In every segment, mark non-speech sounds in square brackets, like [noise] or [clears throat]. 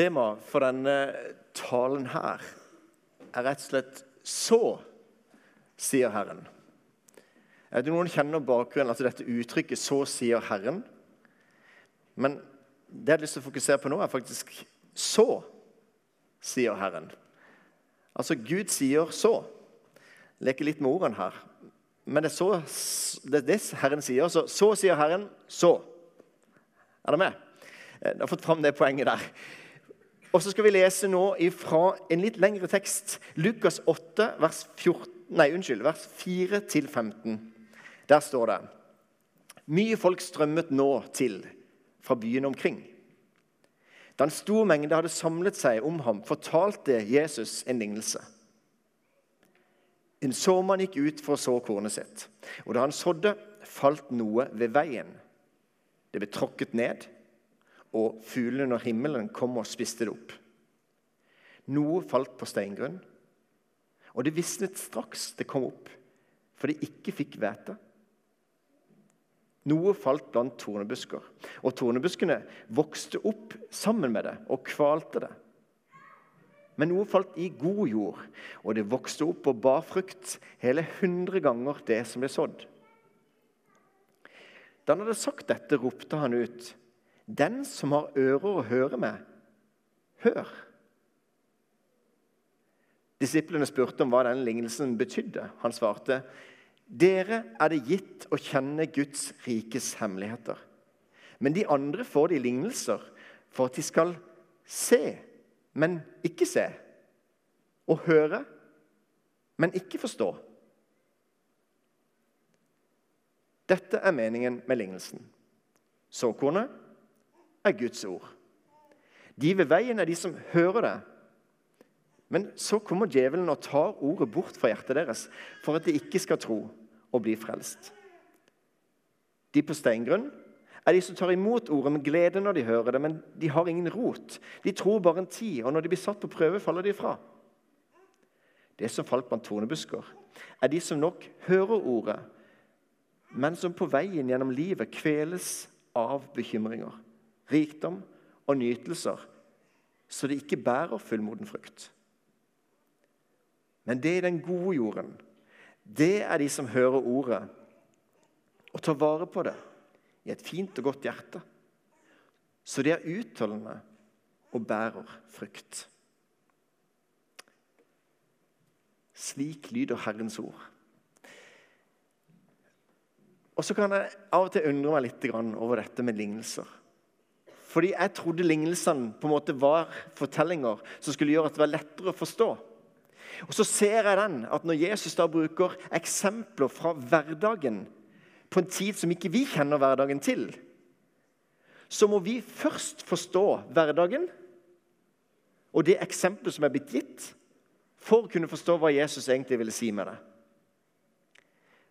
Temaet for denne talen her er rett og slett 'så', sier Herren. Jeg vet noen kjenner bakgrunnen, altså dette uttrykket 'så sier Herren'. Men det jeg har lyst til å fokusere på nå, er faktisk 'så sier Herren'. Altså Gud sier 'så'. Leker litt med ordene her. Men det er, så, det er det Herren sier. Så, så sier Herren, så. Er dere med? Jeg har fått fram det poenget der. Og så skal vi lese nå fra en litt lengre tekst. Lukas 8, vers, 14, nei, unnskyld, vers 4-15. Der står det Mye folk strømmet nå til fra byene omkring. Da en stor mengde hadde samlet seg om ham, fortalte Jesus en lignelse. En såmann gikk ut for å så kornet sitt, og da han sådde, falt noe ved veien. Det ble tråkket ned og fuglene under himmelen kom og spiste det opp. Noe falt på steingrunn, og det visnet straks det kom opp, for det ikke fikk hvete. Noe falt blant tornebusker, og tornebuskene vokste opp sammen med det og kvalte det. Men noe falt i god jord, og det vokste opp og bar frukt, hele hundre ganger det som ble sådd. Da han hadde sagt dette, ropte han ut. Den som har ører å høre med, hør. Disiplene spurte om hva denne lignelsen betydde. Han svarte, dere er det gitt å kjenne Guds rikes hemmeligheter. Men de andre får de lignelser for at de skal se, men ikke se. Og høre, men ikke forstå. Dette er meningen med lignelsen. Såkornet er Guds ord. De ved veien er de som hører det. Men så kommer djevelen og tar ordet bort fra hjertet deres for at de ikke skal tro og bli frelst. De på steingrunn er de som tar imot ordet med glede når de hører det, men de har ingen rot. De tror bare en tid, og når de blir satt på prøve, faller de fra. Det som falt blant tornebusker, er de som nok hører ordet, men som på veien gjennom livet kveles av bekymringer rikdom og nytelser, så det ikke bærer fullmoden frukt. Men det i den gode jorden. Det er de som hører ordet og tar vare på det i et fint og godt hjerte. Så de er utholdende og bærer frukt. Slik lyder Herrens ord. Og så kan jeg av og til undre meg litt over dette med lignelser. Fordi jeg trodde lignelsene på en måte var fortellinger som skulle gjøre at det var lettere å forstå. Og Så ser jeg den, at når Jesus da bruker eksempler fra hverdagen på en tid som ikke vi kjenner hverdagen til, så må vi først forstå hverdagen og det eksempelet som er blitt gitt, for å kunne forstå hva Jesus egentlig ville si med det.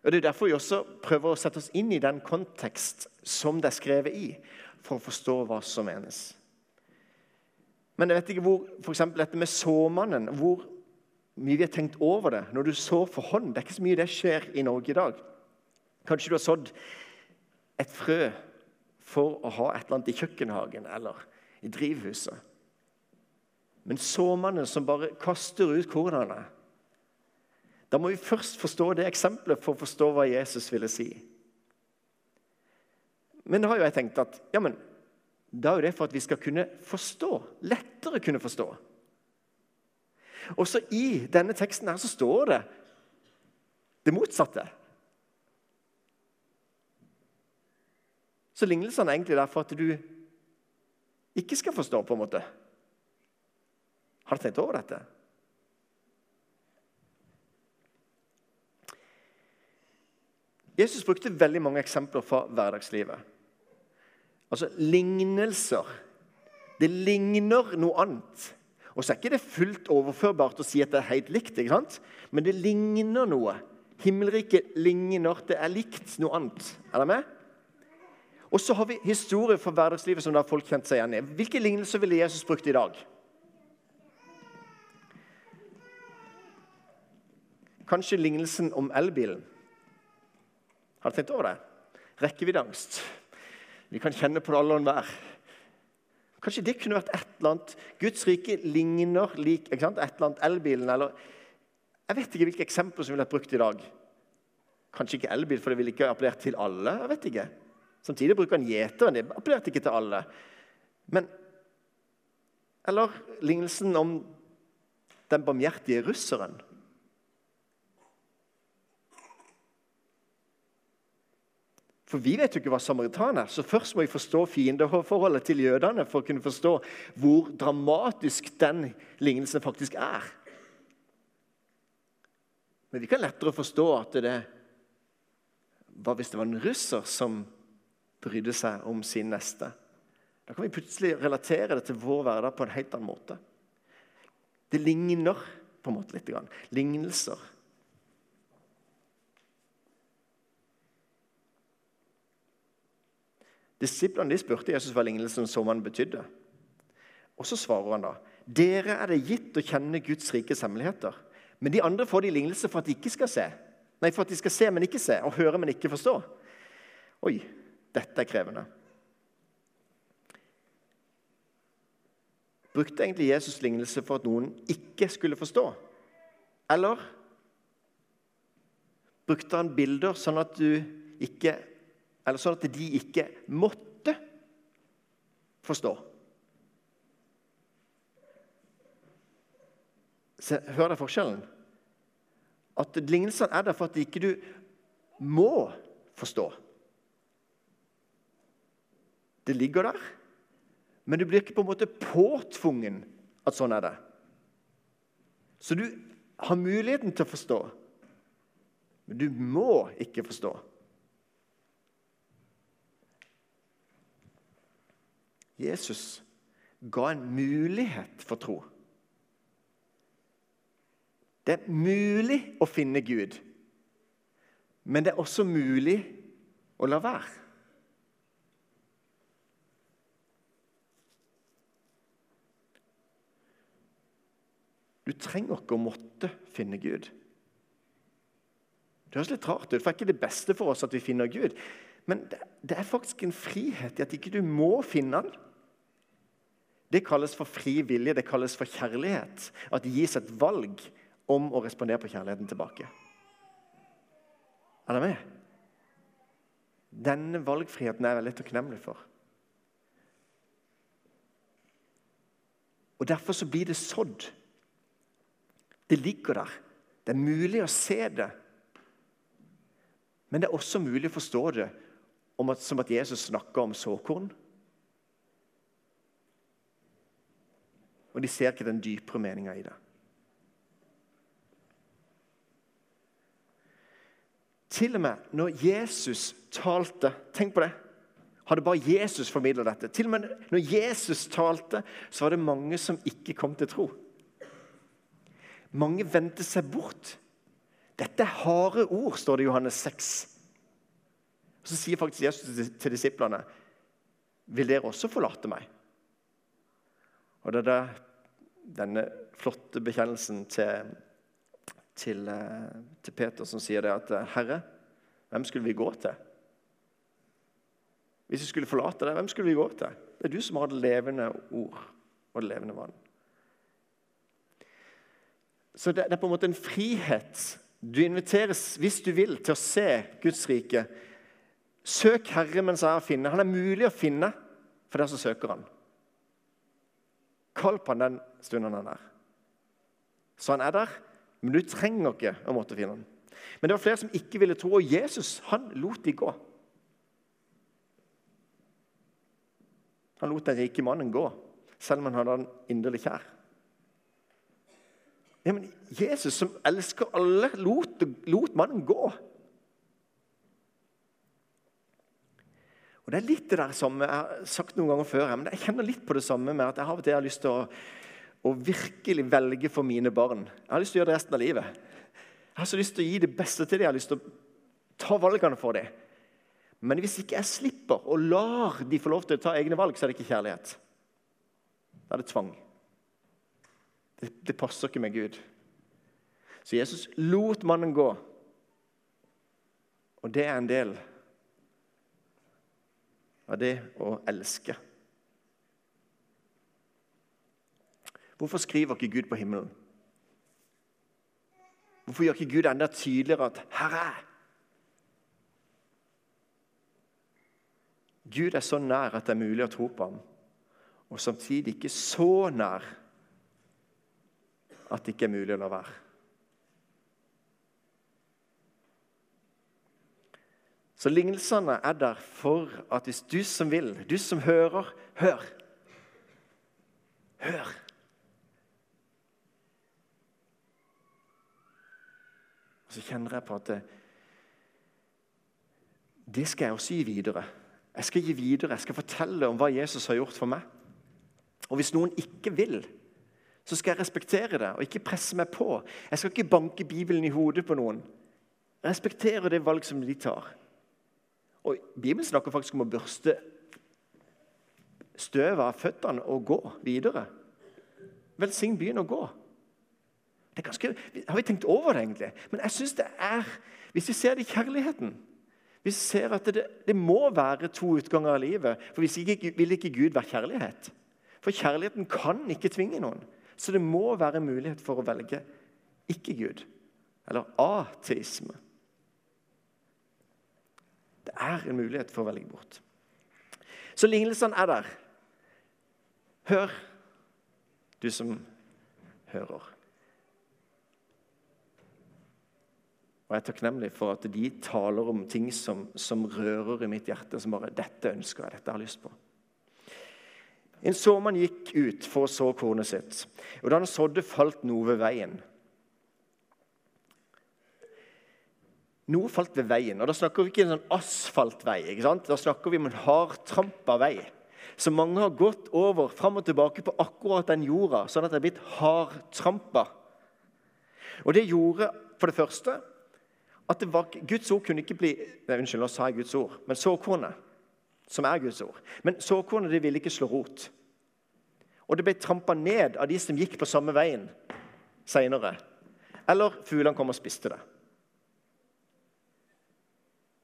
Og Det er derfor vi også prøver å sette oss inn i den kontekst som det er skrevet i for å forstå hva som menes. Men jeg vet ikke hvor for dette med såmannen hvor mye vi har tenkt over det. Når du sår for hånd, Det er ikke så mye det skjer i Norge i dag. Kanskje du har sådd et frø for å ha et eller annet i kjøkkenhagen eller i drivhuset. Men såmannen som bare kaster ut kornene Da må vi først forstå det eksempelet for å forstå hva Jesus ville si. Men da har jo jeg tenkt at ja, men, da er jo det for at vi skal kunne forstå. Lettere kunne forstå. Også i denne teksten her så står det det motsatte. Så lignelsene er egentlig der for at du ikke skal forstå, på en måte. Har du tenkt over dette? Jesus brukte veldig mange eksempler fra hverdagslivet. Altså lignelser. Det ligner noe annet. Og så er ikke det fullt overførbart å si at det er helt likt, ikke sant? men det ligner noe. Himmelriket ligner, det er likt noe annet. Er det med? Og så har vi historier fra hverdagslivet som da folk kjente seg igjen i. Hvilke lignelser ville Jesus brukt i dag? Kanskje lignelsen om elbilen. Har du tenkt over det? Rekkeviddeangst. Vi kan kjenne på det alle og enhver. Kanskje det kunne vært et eller annet Guds rike ligner lik et eller annet elbilen eller Jeg vet ikke hvilke eksempler som ville vært brukt i dag. Kanskje ikke elbil, for det ville ikke appellert til alle. jeg vet ikke. Samtidig bruker han gjeteren. Det appellerte ikke til alle. Men Eller lignelsen om den barmhjertige russeren. For vi vet jo ikke hva samaritan er, så først må vi forstå fiendeforholdet til jødene for å kunne forstå hvor dramatisk den lignelsen faktisk er. Men vi kan lettere forstå at det var hvis det var en russer som brydde seg om sin neste. Da kan vi plutselig relatere det til vår hverdag på en helt annen måte. Det ligner på en måte litt. Lignelser. Disiplene de spurte Jesus hva lignelsen som han betydde. Og Så svarer han da dere er det gitt å kjenne Guds rikes hemmeligheter. Men de andre får de lignelser for at de ikke skal se. Nei, for at de skal se, men ikke se, og høre, men ikke forstå. Oi, dette er krevende. Brukte egentlig Jesus lignelse for at noen ikke skulle forstå? Eller brukte han bilder sånn at du ikke eller sånn at de ikke måtte forstå. Se, hør deg forskjellen? At lignelsene er der for at ikke du må forstå. Det ligger der, men du blir ikke på en måte påtvungen at sånn er det. Så du har muligheten til å forstå, men du må ikke forstå. Jesus ga en mulighet for tro. Det er mulig å finne Gud, men det er også mulig å la være. Du trenger ikke å måtte finne Gud. Det høres litt rart ut, for det er ikke det beste for oss at vi finner Gud. Men det, er faktisk en frihet i at ikke du må finne Han. Det kalles for fri vilje, det kalles for kjærlighet. At det gis et valg om å respondere på kjærligheten tilbake. Er dere med? Denne valgfriheten er jeg veldig takknemlig for. Og Derfor så blir det sådd. Det ligger der. Det er mulig å se det. Men det er også mulig å forstå det som at Jesus snakker om såkorn Og de ser ikke den dypere meninga i det. Til og med når Jesus talte Tenk på det. Hadde bare Jesus formidla dette. Til og med når Jesus talte, så var det mange som ikke kom til tro. Mange vendte seg bort. Dette er harde ord, står det i Johannes 6. Så sier faktisk Jesus til disiplene, 'Vil dere også forlate meg?' Og det er denne flotte bekjennelsen til, til, eh, til, Peter som sier det at Herre, hvem skulle vi gå til? Hvis vi skulle forlate deg, hvem skulle vi gå til? Det er du som har det levende ord og det levende vann. Så det, det er på en måte en frihet. Du inviteres, hvis du vil, til å se Guds rike. Søk Herre mens jeg er å finne. Han er mulig å finne for deg som søker han. Kall på han den stunden han er. der. Så han er der, men du trenger ikke å måtte finne han. Men det var flere som ikke ville tro, og Jesus han lot de gå. Han lot den rike mannen gå, selv om han hadde han inderlig kjær. Ja, men Jesus, som elsker alle, lot, lot mannen gå. Og Det er litt det der samme jeg har sagt noen ganger før, men jeg kjenner litt på det samme med at jeg av og til har lyst til å, å, virkelig velge for mine barn. Jeg har lyst til å gjøre det resten av livet. Jeg har så lyst til å gi det beste til dem. Jeg har lyst til å ta valgene for dem. Men hvis ikke jeg slipper og lar de få lov til å ta egne valg, så er det ikke kjærlighet. Da er det tvang. Det, det passer ikke med Gud. Så Jesus lot mannen gå. Og det er en del av det å elske. Hvorfor skriver ikke Gud på himmelen? Hvorfor gjør ikke Gud enda tydeligere at 'her er? Gud er så nær at det er mulig å tro på ham, og samtidig ikke så nær at det ikke er mulig å la være. Så lignelsene er der for at hvis du som vil, du som hører, hør. Hør. Og så kjenner jeg på at det, det skal jeg også gi videre. Jeg skal gi videre, jeg skal fortelle om hva Jesus har gjort for meg. Og hvis noen ikke vil, så skal jeg respektere det og ikke presse meg på. Jeg skal ikke banke Bibelen i hodet på noen. Jeg respekterer det valg som de tar. Og Bibelen snakker faktisk om å børste støvet av føttene og gå videre. Velsign byen og gå. Ganske, har vi tenkt over det, egentlig? Men jeg synes det er Hvis vi ser det i kjærligheten vi ser at det, det må være to utganger av livet For hvis ikke vil ikke Gud være kjærlighet. For kjærligheten kan ikke tvinge noen. Så det må være mulighet for å velge ikke Gud. Eller ateisme. Det er en mulighet for å velge bort. Så lignelsene er der. Hør, du som hører. Og jeg er takknemlig for at de taler om ting som, som rører i mitt hjerte. Som bare 'Dette ønsker jeg. Dette har jeg lyst på'. En såmann gikk ut for å så kornet sitt. Og da han sådde, falt noe ved veien. Noe falt ved veien. og Da snakker vi ikke en sånn asfaltvei. ikke sant? Da snakker vi om en hardtrampa vei. Så mange har gått over fram og tilbake på akkurat den jorda, sånn at det er blitt hardtrampa. Og det gjorde for det første at var, Guds ord kunne ikke bli nei, Unnskyld, nå sa jeg Guds ord. Men såkornet, som er Guds ord Men såkornet det ville ikke slå rot. Og det ble trampa ned av de som gikk på samme veien seinere. Eller fuglene kom og spiste det.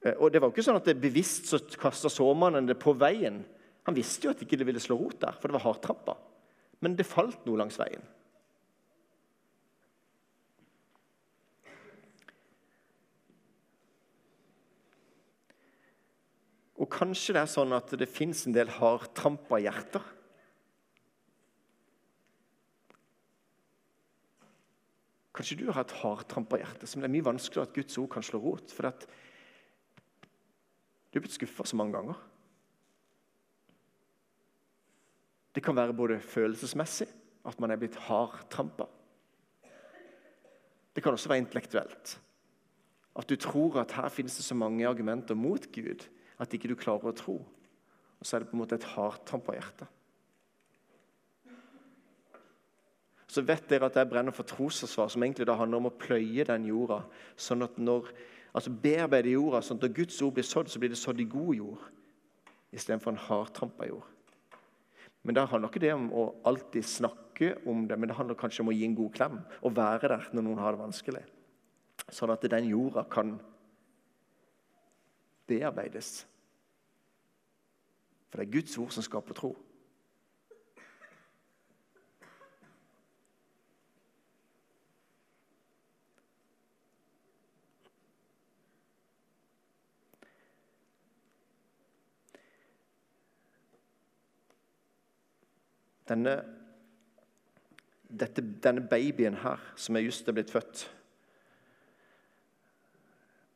Eh, og det var jo ikke sånn at det bevisst så kasta såmannen det på veien. Han visste jo at det ikke ville slå rot der, for det var hardtrampa. Men det falt noe langs veien. Og kanskje det er sånn at det fins en del hardtrampa hjerter. Kanskje du har et hardtrampa hjerte som det er mye vanskeligere at Guds ord kan slå rot. For at du er blitt skuffa så mange ganger. Det kan være både følelsesmessig, at man er blitt hardtrampa. Det kan også være intellektuelt. At du tror at her finnes det så mange argumenter mot Gud at ikke du klarer å tro. Og så er det på en måte et hardtrampa hjerte. Så vet dere at jeg brenner for trosforsvar, som egentlig da handler om å pløye den jorda. sånn at når, altså Bearbeide jorda, sånn at når Guds ord blir sådd, så blir det sådd i god jord istedenfor en hardtrampa jord. Men det handler ikke det om å alltid snakke om det, men det handler kanskje om å gi en god klem og være der når noen har det vanskelig. Sånn at den jorda kan bearbeides. For det er Guds ord som skaper tro. Denne, dette, denne babyen her, som er just er blitt født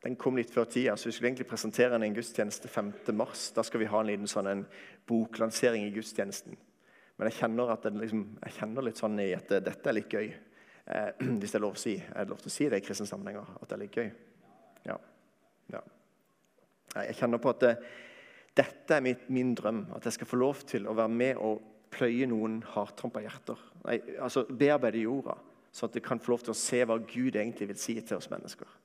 den kom litt før tida, så vi skulle egentlig presentere den i en gudstjeneste 5. mars. Da skal vi ha en liten sånn en boklansering i gudstjenesten. Men jeg kjenner, liksom, jeg kjenner litt sånn i at dette er litt gøy. Eh, [clears throat] hvis det er lov å si. Er det lov til å si det i kristne sammenhenger? At det er litt gøy? Ja. ja. Jeg kjenner på at det, dette er mitt, min drøm. At jeg skal få lov til å være med og pløye noen hardtrampa hjerter. Nei, altså Bearbeide jorda, så at det kan få lov til å se hva Gud egentlig vil si til oss mennesker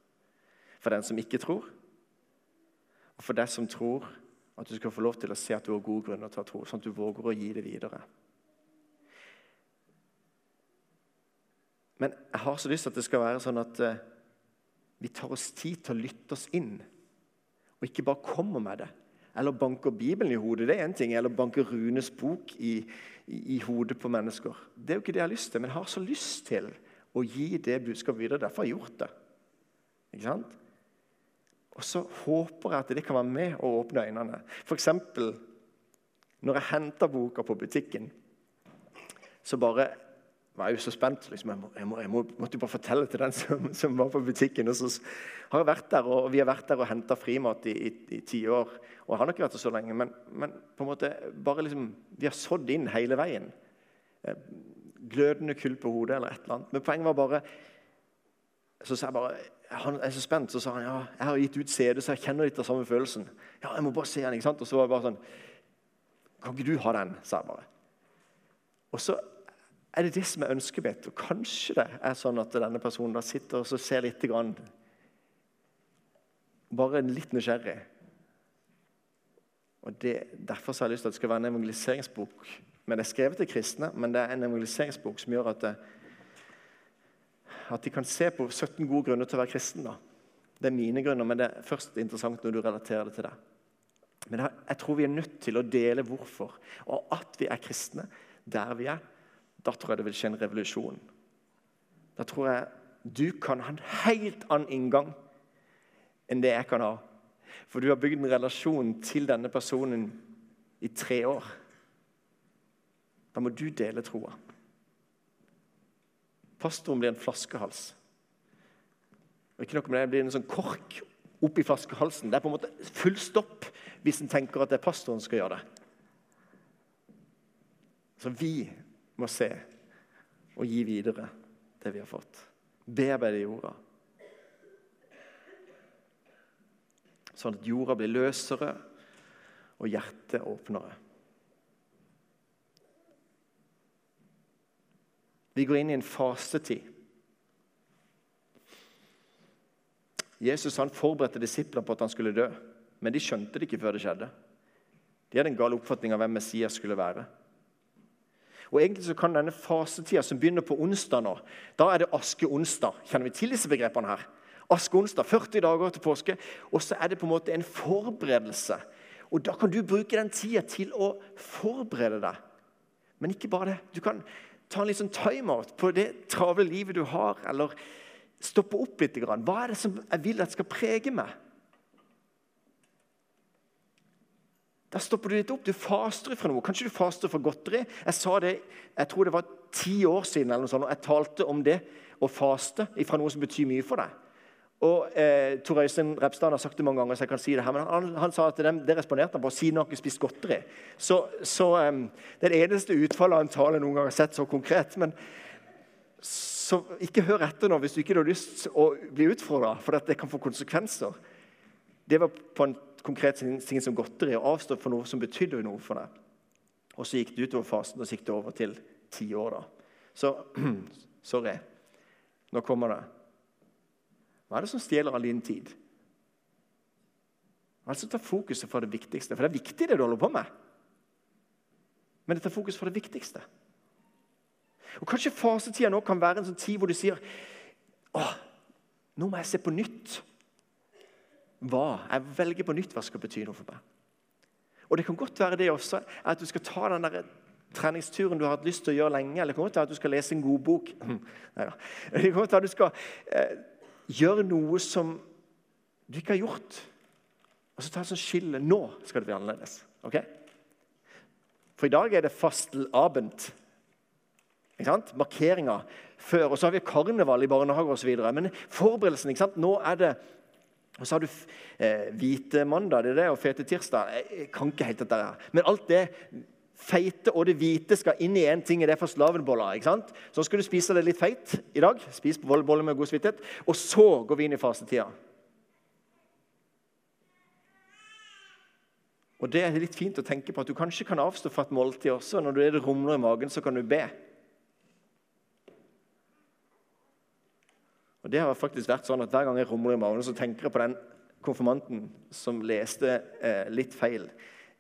for den som ikke tror, og for deg som tror, at du skal få lov til å se at du har gode grunner til å tro, sånn at du våger å gi det videre. Men jeg har så lyst til at det skal være sånn at uh, vi tar oss tid til å lytte oss inn, og ikke bare kommer med det. Eller banker Bibelen i hodet, det er en ting, eller banker Runes bok i, i, i, hodet på mennesker. Det er jo ikke det jeg har lyst til, men jeg har så lyst til å gi det budskapet videre. Derfor har jeg gjort det. Ikke sant? Og så håper jeg at det kan være med å åpne øynene. F.eks. når jeg henter boka på butikken, så bare var jo så spent. Liksom, jeg, må, jeg, må, jeg, måtte bare fortelle til den som, som, var på butikken. Og så har jeg vært der, og Vi har vært der og henta frimat i, i, i ti år. Og jeg har nok vært der så lenge, men, men, på en måte bare liksom, vi har sådd inn hele veien. Eh, glødende kull på hodet eller et eller annet. Men poenget var bare Så sa jeg bare han er så spent, så sa han ja, jeg har gitt ut CD, så jeg kjenner litt av samme følelsen. Ja, jeg må bare se den, ikke sant? Og så var jeg bare sånn Kan ikke du ha den? sa jeg bare. Og så er det det som er ønsket mitt. Og kanskje det er sånn at denne personen sitter og ser litt grann, Bare litt nysgjerrig. Og det, Derfor har jeg lyst til at det skal være en evangeliseringsbok. Men det er skrevet til kristne, men det er en evangeliseringsbok som gjør at, det, at de kan se på 17 gode grunner til å være kristen. da. Det er mine grunner, men det er først interessant når du relaterer det til deg. Men jeg tror vi er nødt til å dele hvorfor, og at vi er kristne der vi er da tror jeg det vil skje en revolusjon. Da tror jeg du kan ha en helt annen inngang enn det jeg kan ha. For du har bygd en relasjon til denne personen i tre år. Da må du dele troa. Pastoren blir en flaskehals. Og ikke noe med det, det blir en sånn kork oppi flaskehalsen. Det er på en måte full stopp hvis en tenker at det er pastoren som skal gjøre det. Så vi må se og gi videre det vi har fått. Bearbeide jorda. Sånn at jorda blir løsere og hjertet åpnere. Vi går inn i en fastetid. Jesus han forberedte disiplene på at han skulle dø, men de skjønte det ikke før det skjedde. De hadde en gal oppfatning av hvem Messias skulle være. Og egentlig så kan denne fasetida som begynner på onsdag nå, da er det askeonsdag. Kjenner vi til disse begrepene her? Askeonsdag, 40 dager til påske. Og så er det på en måte en forberedelse. Og da kan du bruke den tida til å forberede deg. Men ikke bare det. Du kan ta en litt sånn timeout på det travle livet du har, eller stoppe opp litt. Hva er det som jeg vil at skal prege meg? Da stopper du litt opp. Du faster fra noe. Kanskje du faster fra godteri. Jeg sa det, jeg tror det var ti år siden eller noe sånt, og jeg talte om det å faste fra noe som betyr mye for deg. Og eh, Tor Øystein Repstad har sagt det mange ganger, så jeg kan si det her, men han, han sa at det, det responderte han på siden han ikke spist godteri. Så, så eh, Det er det eneste utfallet av en tale noen gang har sett så konkret. men så ikke hør etter nå hvis du ikke har lyst til å bli utfordra, for det kan få konsekvenser. Det var på en konkret ting som godteri og avstå for noe som betydde noe for deg. Og så gikk det utover fasen, og så gikk det over til ti år. da. Så [clears throat] sorry. Nå kommer det. Hva er det som stjeler all din tid? Hva er det som tar fokuset fra det viktigste? For det er viktig, det du holder på med. Men det tar fokus fra det viktigste. Og Kanskje fasetida nå kan være en sånn tid hvor du sier åh, nå må jeg se på nytt hva. Jeg velger på nytt hva skal bety noe for meg. Og Det kan godt være det også, at du skal ta den der treningsturen du har hatt lyst til å gjøre lenge. Eller det kan godt være at du skal lese en god bok. [laughs] Neida. Det kan godt være at du skal eh, gjøre noe som du ikke har gjort. Og så ta et sånt skille. Nå skal det bli annerledes. ok? For i dag er det fastelabend. Ikke sant? Markeringa før. Og så har vi karneval i barnehage osv. Men forberedelsen ikke sant? Nå er det og så har du eh, hvite mandag det er det, og fete tirsdag. Jeg kan ikke helt dette her. Men alt det feite og det hvite skal inn i én ting. og det for slavenboller. ikke sant? Så skal du spise det litt feit i dag. Spis boller med god svittighet. Og så går vi inn i fasetida. Og Det er litt fint å tenke på at du kanskje kan avstå fra et måltid også. Når du er det rumler i magen, så kan du be. Og det har faktisk vært sånn at Hver gang jeg rumler i magen, så tenker jeg på den konfirmanten som leste eh, litt feil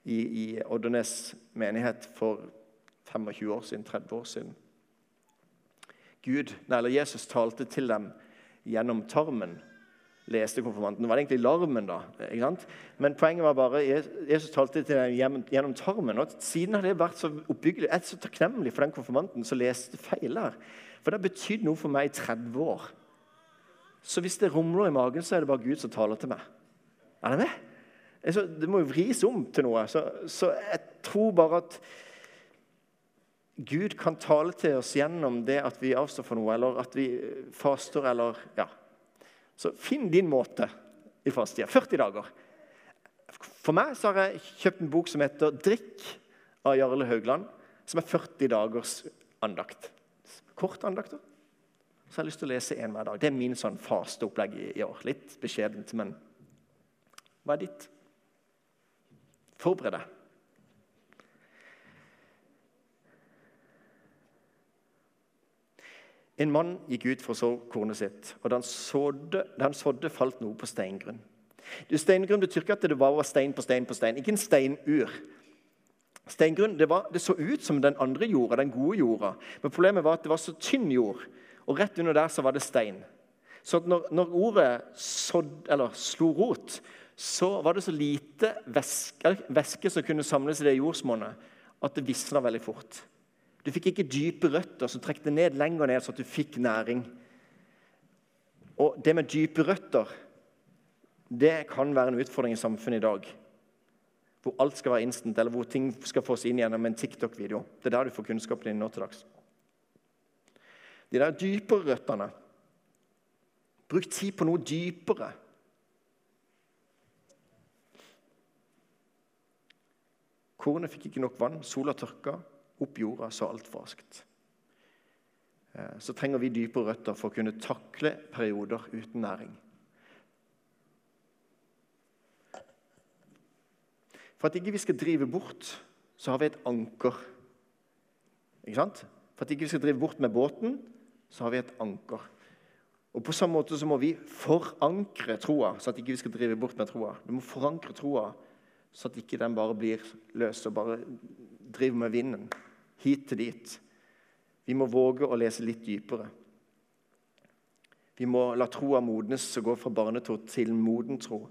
i, i Oddernes menighet for 25 år siden, 30 år siden. Gud, nei, eller Jesus talte til dem gjennom tarmen leste konfirmanten. Det var egentlig larmen, da. ikke sant? Men poenget var bare Jesus talte til dem gjennom tarmen. og Siden har det vært så oppbyggelig. Jeg er så takknemlig for den konfirmanten som leste feil der. For det har betydd noe for meg i 30 år. Så hvis det rumler i magen, så er det bare Gud som taler til meg. Er det med? Det må jo vris om til noe. Så, så jeg tror bare at Gud kan tale til oss gjennom det at vi avstår for noe, eller at vi faster, eller ja. Så finn din måte i fastetida. 40 dager. For meg så har jeg kjøpt en bok som heter 'Drikk' av Jarle Haugland. Som er 40 dagers andakt. Kort andakter. Så jeg har lyst til å lese én hver dag. Det er min sånn fasteopplegg i, i år. Litt beskjedent, men hva er ditt? Forbered deg. En mann gikk ut for å så kornet sitt, og da han sådde, falt noe på steingrunn. Steingrunn betyr ikke at det bare var stein på stein på stein, ikke en steinur. Steingrunn, det, var, det, så ut som den andre jorda, den gode jorda. Men problemet var at det var så tynn jord, og rett under der så var det stein. Så når, når ordet sådd, slo rot, så var det så lite væske, væske som kunne samles i det jordsmonnet, at det visna veldig fort. Du fikk ikke dype røtter som trekte ned lenger ned, så at du fikk næring. Og det med dype røtter det kan være en utfordring i samfunnet i dag. Hvor alt skal være instant, eller hvor ting skal fås inn gjennom en TikTok-video. Det er der du får kunnskapen din nå til dags. De der dypere røttene Bruk tid på noe dypere. Kornet fikk ikke nok vann, sola tørka opp jorda så altfor raskt. Eh, så trenger vi dypere røtter for å kunne takle perioder uten næring. For at ikke vi skal drive bort, så har vi et anker. Ikke sant? For at ikke vi skal drive bort med båten, så har vi et anker. Og På samme måte så må vi forankre troa, så at ikke vi skal drive bort med troa. Vi må forankre troa, så at ikke den bare blir løs og bare driver med vinden hit til dit. Vi må våge å lese litt dypere. Vi må la troa modnes og gå fra barnetro til moden tro.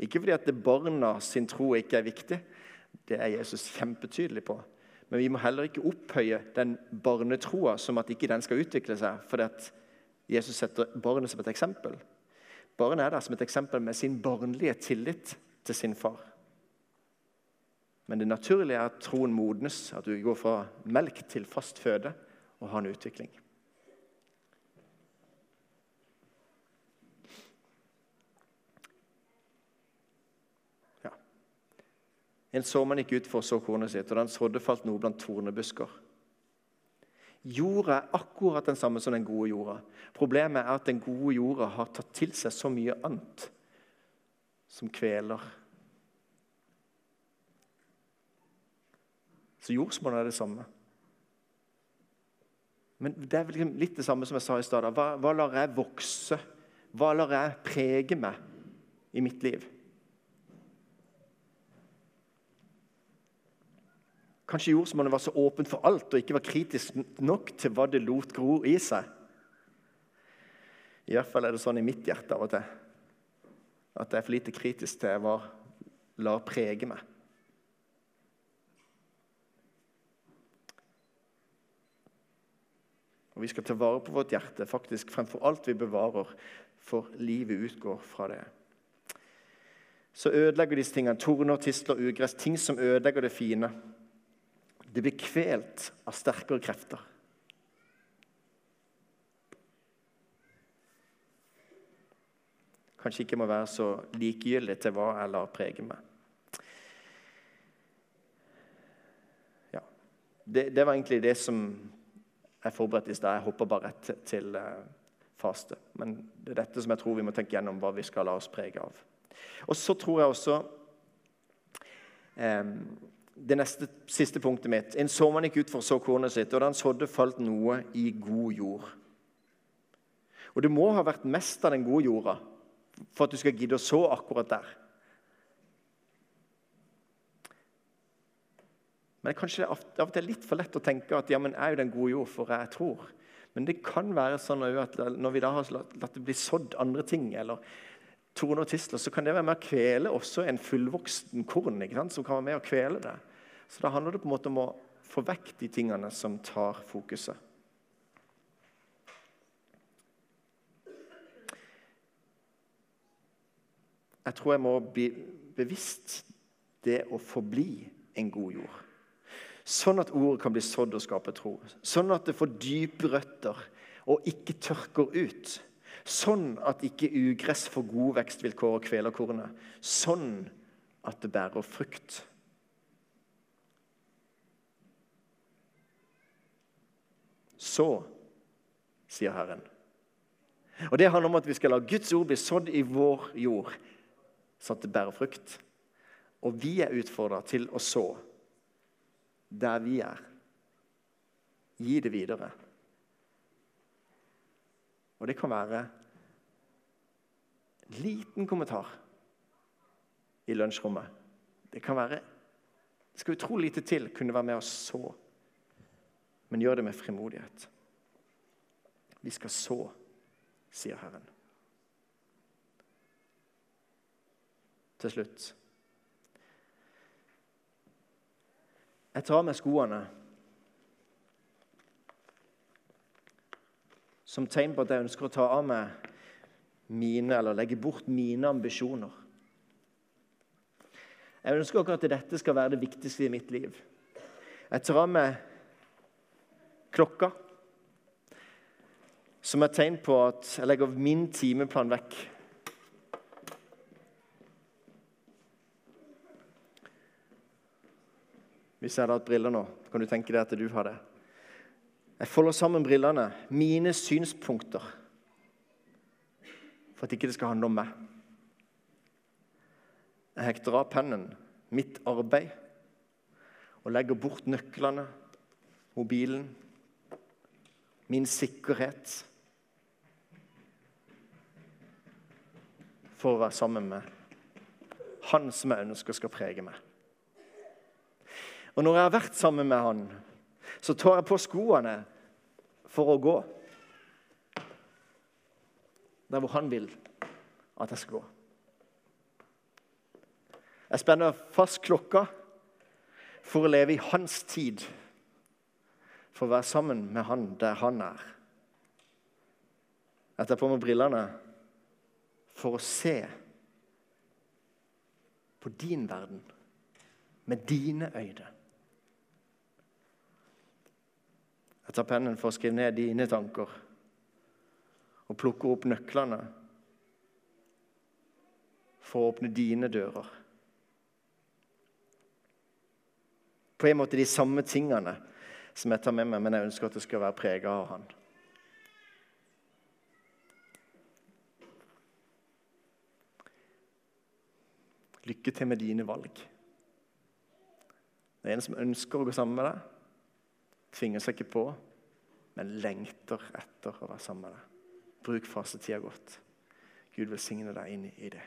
Ikke fordi at det barna sin tro ikke er viktig, det er Jesus kjempetydelig på. Men vi må heller ikke opphøye den barnetroa som at ikke den skal utvikle seg, fordi at Jesus setter barnet som et eksempel. Barnet er der som et eksempel med sin barnlige tillit til sin far. Men det naturlige er at troen modnes, at du går fra melk til fast føde og har en utvikling. En såmann ikke ut for å så kornet sitt, og den sådde, falt noe blant tornebusker. Jorda er akkurat den samme som den gode jorda. Problemet er at den gode jorda har tatt til seg så mye annet som kveler Så jordsmonnet er det samme. Men det er vel litt det samme som jeg sa i stad. Hva, hva lar jeg vokse? Hva lar jeg prege meg i mitt liv? Kanskje jordsmonnet var så åpent for alt og ikke var kritisk nok til hva det lot gro i seg. I hvert fall er det sånn i mitt hjerte av og til. At jeg er for lite kritisk til hva lar prege meg. Og vi skal ta vare på vårt hjerte, faktisk fremfor alt vi bevarer, for livet utgår fra det. Så ødelegger disse tingene torner, tistler, ugress, ting som ødelegger det fine. Det blir kvelt av sterkere krefter. Kanskje ikke må være så likegyldig til hva jeg lar prege meg. Ja. Det, det var egentlig det som jeg forberedte i stad. Jeg hopper bare rett til eh, faste. Men det er dette som jeg tror vi må tenke gjennom hva vi skal la oss prege av. Og så tror jeg også eh, Det neste, siste punktet mitt. En såmann gikk ut for å så kornet sitt, og da han sådde, falt noe i god jord. Og det må ha vært mest av den gode jorda for at du skal gidde å så akkurat der. Men det er av og til litt for lett å tenke at ja, men jeg er jo den gode jord, for jeg tror. Men det kan være sånn at når vi da har latt det bli sådd andre ting, eller torner og tisler, så kan det være med å kvele også en fullvoksen korn. Som kan være med å kvele det. Så da handler det på en måte om å få vekk de tingene som tar fokuset. Jeg tror jeg må bli bevisst det å forbli en god jord. Sånn at ordet kan bli sådd og skape tro. Sånn at det får dype røtter og ikke tørker ut. Sånn at ikke ugress får gode vekstvilkår og kveler kornet. Sånn at det bærer frukt. Så, sier Herren. Og Det handler om at vi skal la Guds ord bli sådd i vår jord, sånn at det bærer frukt. Og vi er utfordra til å så der vi er. Gi det videre. Og det kan være en liten kommentar i lunsjrommet. Det kan være Det skal utrolig lite til kunne være med og så. Men gjør det med frimodighet. Vi skal så, sier Herren. Til slutt Jeg tar med skoene som tegn på at jeg ønsker å ta av meg mine, eller legge bort mine ambisjoner. Jeg ønsker ikke at dette skal være det viktigste i mitt liv. Jeg tar av meg klokka, som er tegn på at jeg legger min timeplan vekk. Hvis jeg hadde hatt briller nå, kan du tenke deg at du har det. Jeg folder sammen brillene, mine synspunkter, for at ikke det skal handle om meg. Jeg hekter av pennen, mitt arbeid, og legger bort nøklene, mobilen, min sikkerhet For å være sammen med Han som jeg ønsker skal prege meg. Og når jeg har vært sammen med Han, så tar jeg på skoene for å gå der hvor han vil at jeg skal gå. Jeg spenner fast klokka for å leve i hans tid, for å være sammen med han der han er. Jeg tar på meg brillene for å se på din verden med dine øyne. Jeg tar pennen for å skrive ned dine tanker og plukker opp nøklene for å åpne dine dører. På en måte de samme tingene som jeg tar med meg, men jeg ønsker at det skal være prega av Han. Lykke til med dine valg. Det er en som ønsker å gå sammen med deg tvinger seg ikke på, men lengter etter å være sammen med deg. Bruk fasetida godt. Gud velsigne deg inn i det.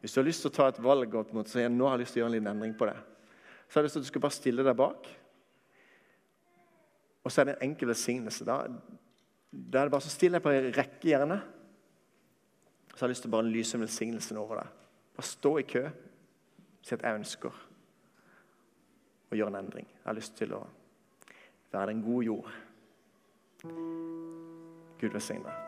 Hvis du har lyst til å ta et valg opp mot, og jeg nå har jeg lyst til å gjøre en liten endring på det, så har jeg lyst til at du skal bare stille deg bak. Og så er det en enkel velsignelse. Da, da er det bare så stille deg på en rekke, gjerne. Så har jeg lyst til å bare lyse velsignelsen over deg. Bare stå i kø. Si at jeg ønsker å gjøre en endring. Jeg har lyst til å være den gode jord. Gud velsigne.